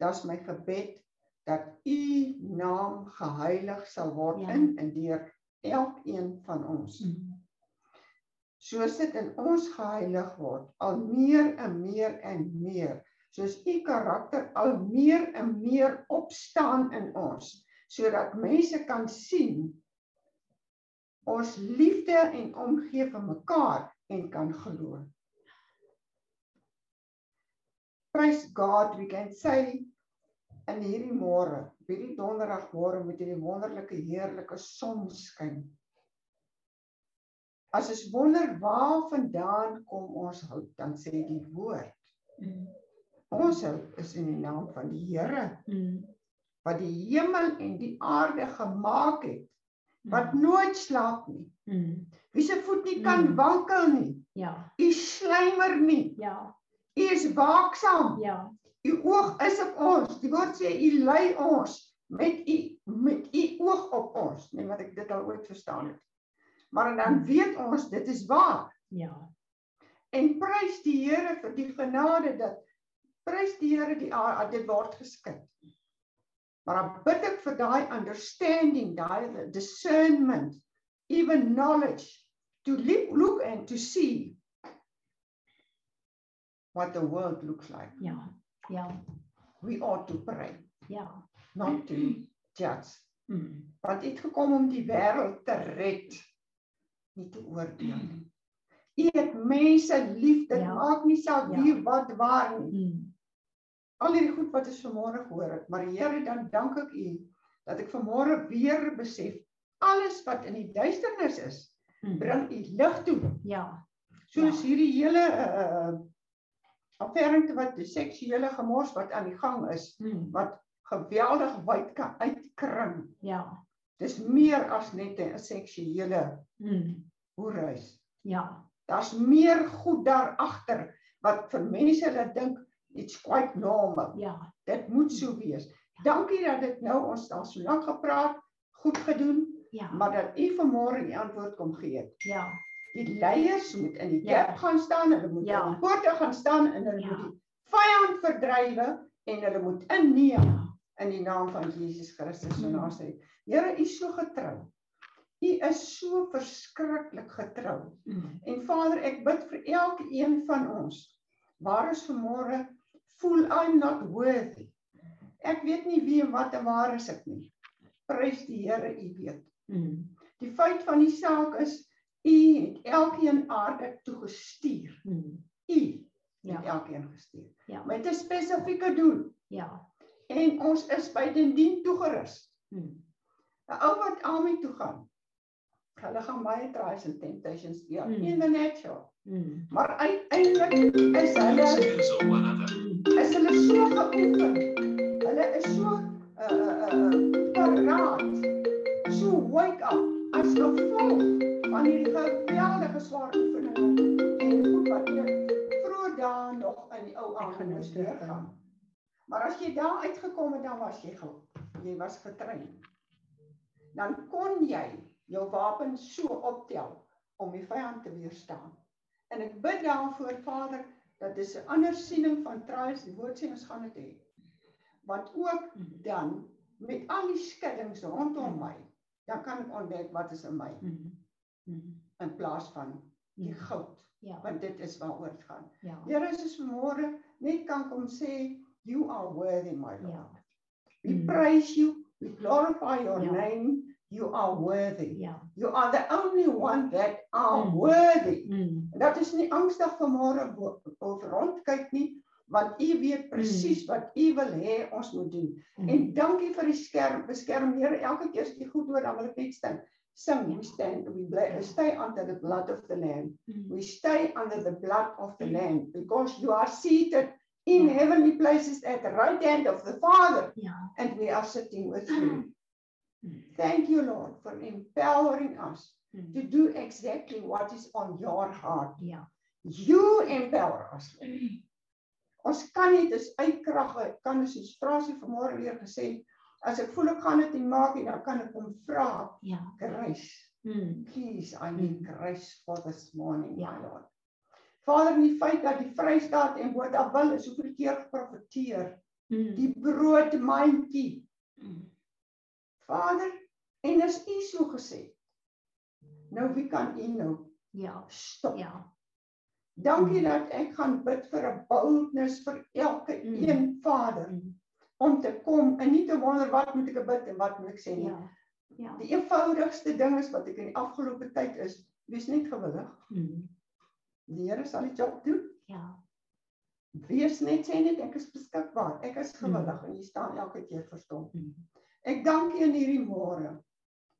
Dis my gebed dat u naam geheilig sal word Ja. in en deur elkeen van ons. Soos dit in ons geheilig word, al meer en meer en meer, soos u karakter al meer en meer opstaan in ons, sodat mense kan sien ons liefde en omgee vir mekaar en kan glo. Praise God, we can say in hierdie môre, hierdie donderdag môre met hierdie wonderlike heerlike son skyn. As ons wonder waar vandaan kom ons hout, dan sê die woord, ons hout is in die naam van die Here wat die hemel en die aarde gemaak het, wat nooit slaap nie. Wie se voet nie kan Mm. wankel nie. ja U slymer nie. ja U is waaksaam. ja U oog is op ons. Die woord sê u lei ons met u met u oog op ons, nie wat ek dit al ooit verstaan het. Maar dan weet ons dit is waar. ja En prys die Here vir die genade dat prys die Here die dit word geskik. Maar dan bid ek vir daai understanding, daai discernment, even knowledge to look, look and to see what the world looks like. ja ja We ought to pray, ja not to judge. mm. Want het gekom om die wêreld te red, nie te oordeel nie. U het mense lief, dit Ja. maak nie saak Ja. wie wat waar nie. Mm. Al hierdie goed wat ons vanmôre gehoor het, maar Here, dan dank ek U dat ek vanmôre weer besef alles wat in die duisternis is, Mm. bring U lig toe. ja Soos hierdie hele uh affairente wat die seksuele gemors wat aan die gang is, mm. wat geweldig wyd kan uitkring. ja Dis meer as net 'n seksuele mm. hoereis. ja Daar's meer goed daar agter wat vir mense laat dink it's quite normal. ja Dit moet so wees. Dankie dat dit nou ons al so lank gepraat, goed gedoen, ja maar dat u vanmôre die antwoord kom gee ja Die leiers moet in die Ja. kerk gaan staan, hulle moet Ja. in die poorte gaan staan en hulle Ja. moet die vyand verdrywe en hulle moet inneem ja in die naam van Jesus Christus van Mm. Nasaret. Here, u is so getrou. U is so verskriklik getrou. mm. En Vader, ek bid vir elke een van ons waar ons vanmôre voel I'm not worthy. Ek weet nie wie en wat en waar is ek nie. Prys die Here, u weet. Mm. Die feit van die saak is u het elkeen aarde toe gestuur. Mm. U het ja elkeen gestuur ja met 'n spesifieke doel. ja En ons is by den dien toegerus. Mm. 'n Ou wat Ami toe gaan. Hulle gaan baie trials and temptations ja, Mm. in the natural. Mm. Maar uiteindelik is hulle Is hulle so geoefen. Hulle is so uh uh paraat. So wake up as gevolg van hierdie geweldige swaar oefeninge en goed wat jy vroeër dae nog in die ou nou moes deurgaan. Maar as jy daar uitgekom het dan was jy ge, jy was getrein. Dan kon jy jou wapen so optel om die vyand te weerstaan. En ek bid daarvoor Vader dat dis 'n ander siening van trials, die woord sê ons gaan dit hê. Want ook dan met al die skuddings rondom my, dan kan ek ontdek wat is in my. Mm. in plaas van die Ja. goud, Ja. want dit is waaroor dit gaan. Ja. Here is ons vanmôre net kan kom sê you are worthy my Lord. Ja. We Mm. praise you, we glorify your Ja. name. You are worthy. Ja. You are the only one that are Mm. worthy. Mm. Dat is nie angstig vanmôre bo- oor rondkyk nie, want U weet presies wat U wil hê ons moet doen. Mm. En dankie vir die skerm, beskerm Here elke keer as jy goed hoor dan wil ek net sing. Sing, Ja. we stand, we bla- Ja. stay under the blood of the Lamb. Mm. We stay under the blood of the Lamb because you are seated in Ja. heavenly places at the right hand of the Father Ja. and we are sitting with you. Thank you, Lord, for empowering us Mm. to do exactly what is on your heart. Ja. You empower us. Lord. Ons kan nie dis uitkrag kan ons soos Frasie vanmôre weer gesê as ek voel ek gaan dit nie maak nie dan kan ek hom vra Ja. grace. Mm. Please, I need grace for this morning, Ja. my Lord. Vader, in die feit dat die Vrystaat en Botawil is hoeveel keer geprofeteer, Mm. die broodmandjie. Mm. Vader, en as U so gesê. Nou wie kan U nou Ja. stop? Ja. Dankie Mm. dat ek gaan bid vir 'n boldness vir elke Mm. een Vader Mm. om te kom en nie te wonder wat moet ek bid en wat moet ek sê nie. Ja. Ja. Die eenvoudigste ding is wat ek in die afgelope tyd is, wees net gewillig. Mm. Die Here sal die job doen. Ja. Wees net sê net ek is beskikbaar. Ek is gewillig en jy staan elke keer verstom. Mm. Ek dank U in hierdie môre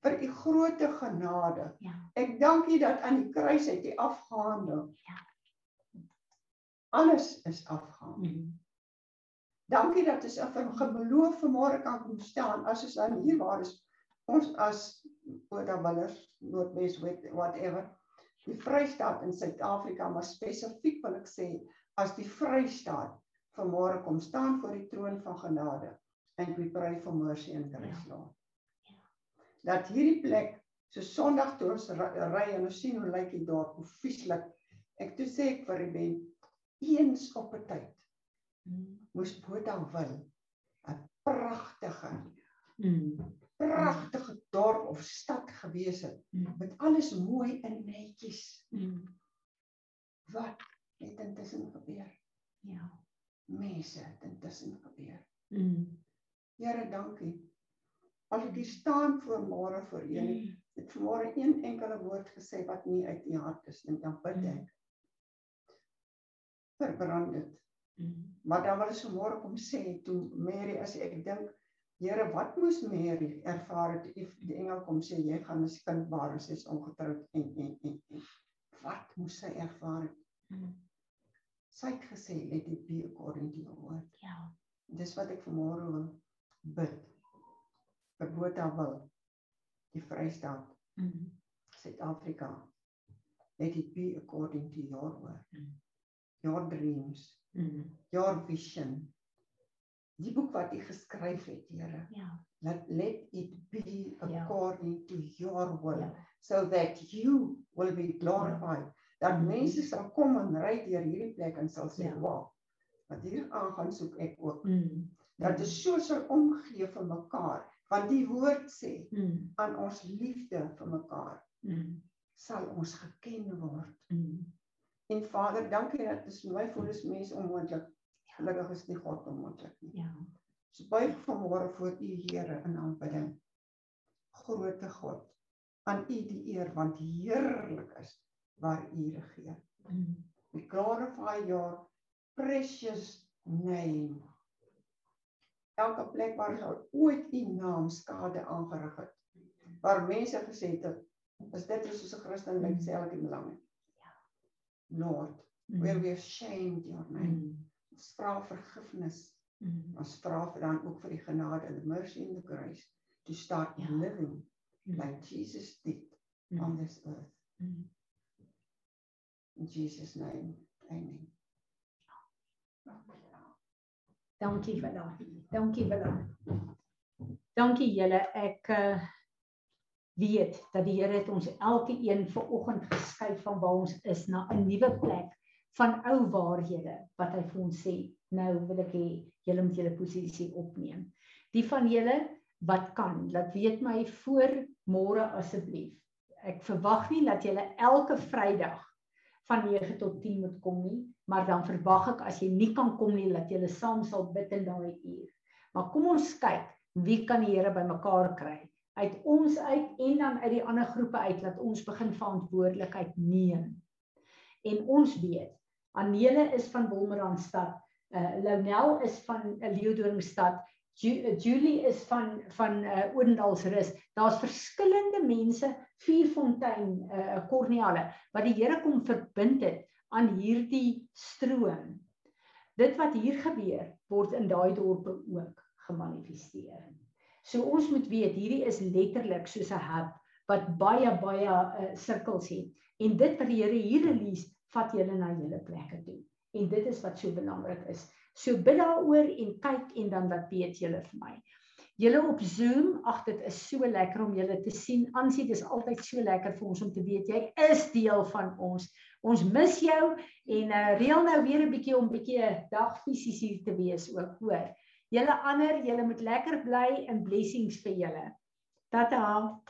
vir U groote genade. Ja. Ek dank U dat aan die kruis het U afgehandel. Ja. Alles is afgehandel. Mm. Dankie dat ons in geloof vanmôre kan kom staan as ons dan hier waar is ons as Oudawillers, Noordwes, whatever, die Vrystaat in Suid-Afrika, maar spesifiek wil ek sê as die Vrystaat vanmôre kom staan voor die troon van genade and we pray for mercy and grace, Ja. Lord. Dat hierdie plek so Sondag toe ons ry en ons sien hoe lyk die dorp, hoe vieslik. Ek toe sê ek vir die ben eens op 'n tyd Mm. moes Botawil 'n pragtige Mm. pragtige dorp of stad gewees het Mm. met alles mooi en netjies. Mm. Wat het intussen gebeur? Ja. Mense het intussen gebeur. Mm. Here, dankie. As ek hier staan voor môre vir U, het vanmôre een enkele woord gesê wat nie uit U hart is nie, dan bid ek. Verbrand dit. Mm. Maar dan wil ek vanmôre kom sê toe Mary as ek dink Here, wat moes Mary ervaar het if die engel kom sê jy gaan 'n kind baar en sy is ongetroud en en en, en. Wat moes sy ervaar het? Mm. Sy het gesê let it be according to your word. Ja. Dis wat ek vanmôre wil bid. Vir Botawil, die Vrystaat, Mm. Suid-Afrika. Let it be according to your word. Mm. Your dreams, Mm. your vision. Die boek wat U geskryf het, Here. Ja. Let, let it be Ja. according to your will, Ja. so that you will be glorified. Dat Mhm. mense sal kom en ry deur hierdie plek en sal sê, Ja. "Wow, wat hier aangaan soek ek ook." Mm. Dat is so sal omgee vir mekaar, want die woord sê Mm. aan ons liefde vir mekaar Mm. sal ons geken word. Mm. En Vader, dankie dat dit vir my voel is mens onmoontlik. Gelukkig is nie God onmoontlik nie. Ja. So buig vanmôre voor U Here in aanbidding. Grote God, aan U die eer want heerlik is waar U regeer. Mm. We glorify your precious name. Elke plek waar daar ooit u naam skade aangerig het. Waar mense gesê het as dit is soos 'n Christen lyk belang. Ja. Lord, where we have shamed your name. Ons vra vergifnis. Ons vra vir dan ook vir die genade and the mercy and the grace to start Ja. living like Jesus did on this earth. In Jesus name. Amen. Dankie vir daai. Dankie vir daai. Dankie julle. Ek uh weet dat die Here het ons elke een ver oggend geskuif van waar ons is na 'n nuwe plek van ou waarhede wat hy vir ons sê. Nou wil ek hê julle moet julle posisie opneem. Die van julle wat kan, laat weet my voor môre asseblief. Ek verwag nie dat julle elke Vrydag van 9 tot 10 moet kom nie, maar dan verwag ek as jy nie kan kom nie dat julle saam sal bid in daai uur. Maar kom ons kyk wie kan die Here bymekaar kry uit ons uit en dan uit die ander groepe uit dat ons begin verantwoordelikheid neem. En ons weet, Anele is van Wolmaranstad, uh Lonel is van uh, Leeudoringstad, Julie is van van uh Odendalsrus. Daar's verskillende mense, Vierfontein, uh Corneale wat die Here kom verbind het aan hierdie stroom. Dit wat hier gebeur word in daai dorpe ook gemanifesteer. So ons moet weet hierdie is letterlik soos 'n hub wat baie baie uh, sirkels het en dit wat die Here hier release vat julle na julle plekke toe. En dit is wat so belangrik is. So bid daaroor en kyk en dan laat weet julle vir my. Julle op Zoom, ag dit is so lekker om julle te sien. Ansie, dis altyd so lekker vir ons om te weet jy is deel van ons. Ons mis jou en uh, reël nou weer 'n bietjie om bietjie 'n dag fisies hier te wees ook, hoor. Julle ander, julle moet lekker bly en blessings vir julle. Tata.